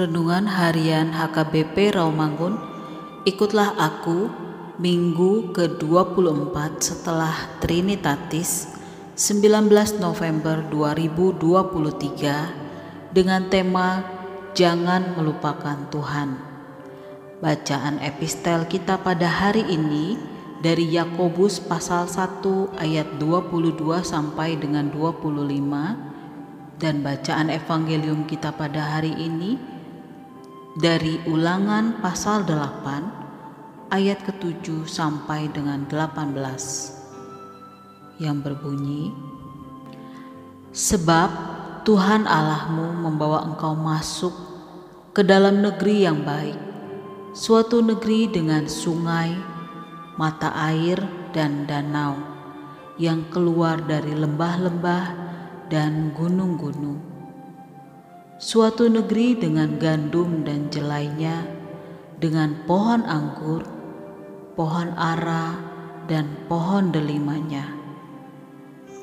Renungan Harian HKBP Rawamangun Ikutlah aku Minggu ke-24 setelah Trinitatis 19 November 2023 dengan tema Jangan melupakan Tuhan. Bacaan epistel kita pada hari ini dari Yakobus pasal 1 ayat 22 sampai dengan 25 dan bacaan evangelium kita pada hari ini dari ulangan pasal 8 ayat ke-7 sampai dengan 18 yang berbunyi Sebab Tuhan Allahmu membawa engkau masuk ke dalam negeri yang baik suatu negeri dengan sungai mata air dan danau yang keluar dari lembah-lembah dan gunung-gunung suatu negeri dengan gandum dan jelainya, dengan pohon anggur, pohon ara, dan pohon delimanya.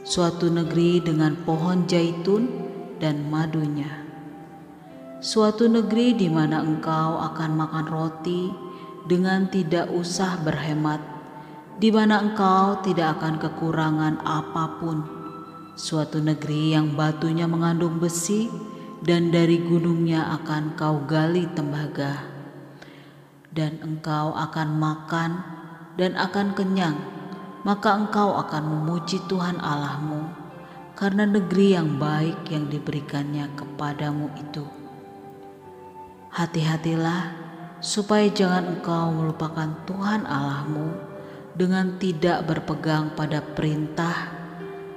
Suatu negeri dengan pohon jaitun dan madunya. Suatu negeri di mana engkau akan makan roti dengan tidak usah berhemat, di mana engkau tidak akan kekurangan apa pun. Suatu negeri yang batunya mengandung besi, dan dari gunungnya akan kau gali tembaga, dan engkau akan makan dan akan kenyang, maka engkau akan memuji Tuhan Allahmu karena negeri yang baik yang diberikannya kepadamu itu. Hati-hatilah supaya jangan engkau melupakan Tuhan Allahmu dengan tidak berpegang pada perintah,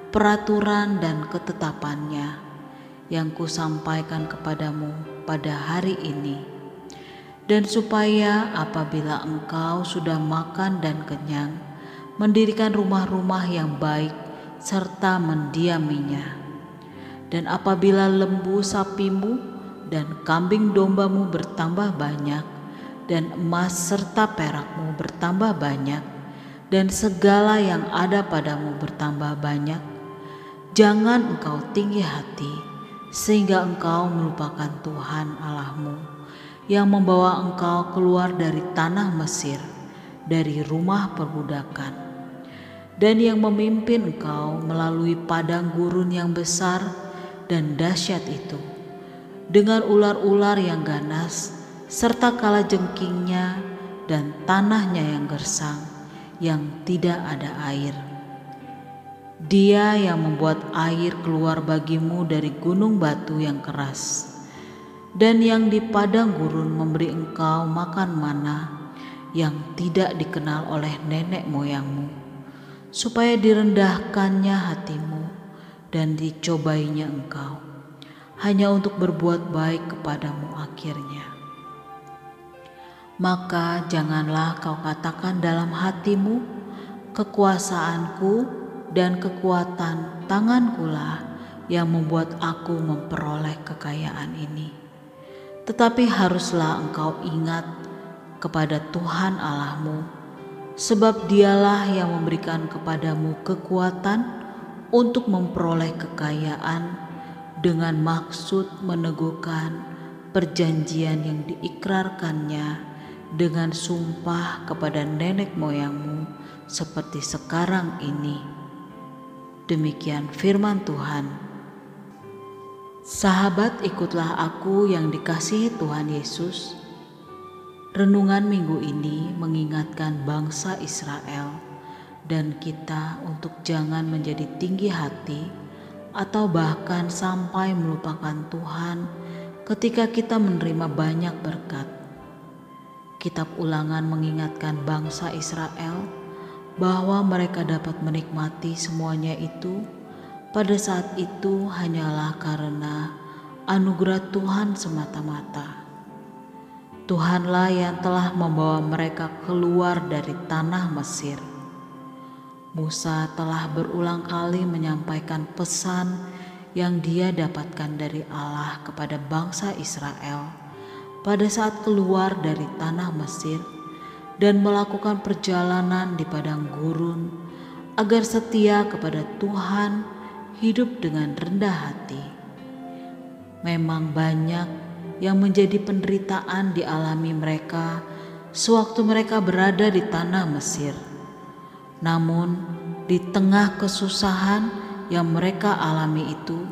peraturan, dan ketetapannya yang kusampaikan kepadamu pada hari ini, dan supaya apabila engkau sudah makan dan kenyang, mendirikan rumah-rumah yang baik serta mendiaminya. Dan apabila lembu sapimu dan kambing dombamu bertambah banyak, dan emas serta perakmu bertambah banyak, dan segala yang ada padamu bertambah banyak, jangan engkau tinggi hati sehingga engkau melupakan Tuhan Allahmu yang membawa engkau keluar dari tanah Mesir, dari rumah perbudakan, dan yang memimpin engkau melalui padang gurun yang besar dan dahsyat itu, dengan ular-ular yang ganas, serta kala jengkingnya dan tanahnya yang gersang, yang tidak ada air dia yang membuat air keluar bagimu dari gunung batu yang keras, dan yang di padang gurun memberi engkau makan mana yang tidak dikenal oleh nenek moyangmu, supaya direndahkannya hatimu dan dicobainya engkau, hanya untuk berbuat baik kepadamu akhirnya. Maka janganlah kau katakan dalam hatimu, kekuasaanku dan kekuatan tangankulah yang membuat aku memperoleh kekayaan ini. Tetapi haruslah engkau ingat kepada Tuhan Allahmu, sebab Dialah yang memberikan kepadamu kekuatan untuk memperoleh kekayaan dengan maksud meneguhkan perjanjian yang diikrarkannya dengan sumpah kepada nenek moyangmu seperti sekarang ini Demikian firman Tuhan. Sahabat, ikutlah aku yang dikasihi Tuhan Yesus. Renungan minggu ini mengingatkan bangsa Israel dan kita untuk jangan menjadi tinggi hati atau bahkan sampai melupakan Tuhan ketika kita menerima banyak berkat. Kitab Ulangan mengingatkan bangsa Israel bahwa mereka dapat menikmati semuanya itu pada saat itu hanyalah karena anugerah Tuhan semata-mata. Tuhanlah yang telah membawa mereka keluar dari tanah Mesir. Musa telah berulang kali menyampaikan pesan yang dia dapatkan dari Allah kepada bangsa Israel pada saat keluar dari tanah Mesir dan melakukan perjalanan di padang gurun agar setia kepada Tuhan hidup dengan rendah hati. Memang banyak yang menjadi penderitaan dialami mereka sewaktu mereka berada di tanah Mesir. Namun, di tengah kesusahan yang mereka alami itu,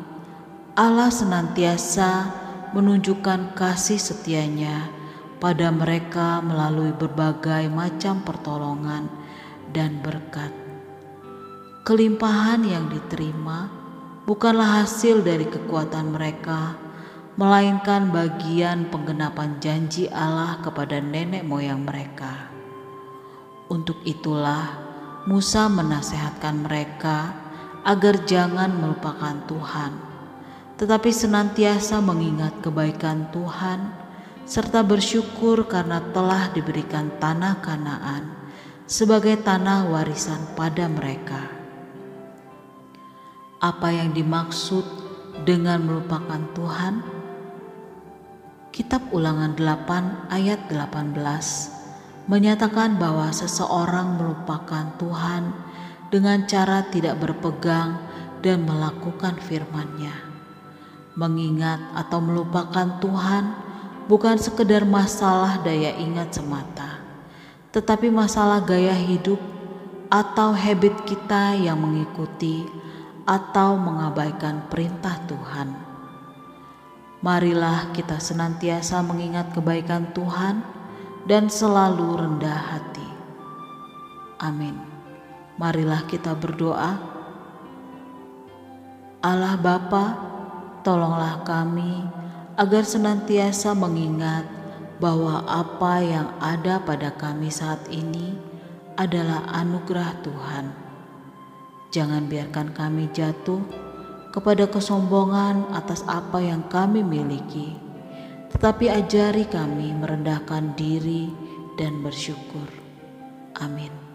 Allah senantiasa menunjukkan kasih setianya pada mereka melalui berbagai macam pertolongan dan berkat. Kelimpahan yang diterima bukanlah hasil dari kekuatan mereka, melainkan bagian penggenapan janji Allah kepada nenek moyang mereka. Untuk itulah Musa menasehatkan mereka agar jangan melupakan Tuhan, tetapi senantiasa mengingat kebaikan Tuhan serta bersyukur karena telah diberikan tanah Kanaan sebagai tanah warisan pada mereka. Apa yang dimaksud dengan melupakan Tuhan? Kitab Ulangan 8 ayat 18 menyatakan bahwa seseorang melupakan Tuhan dengan cara tidak berpegang dan melakukan firman-Nya. Mengingat atau melupakan Tuhan bukan sekedar masalah daya ingat semata, tetapi masalah gaya hidup atau habit kita yang mengikuti atau mengabaikan perintah Tuhan. Marilah kita senantiasa mengingat kebaikan Tuhan dan selalu rendah hati. Amin. Marilah kita berdoa. Allah Bapa, tolonglah kami agar senantiasa mengingat bahwa apa yang ada pada kami saat ini adalah anugerah Tuhan. Jangan biarkan kami jatuh kepada kesombongan atas apa yang kami miliki, tetapi ajari kami merendahkan diri dan bersyukur. Amin.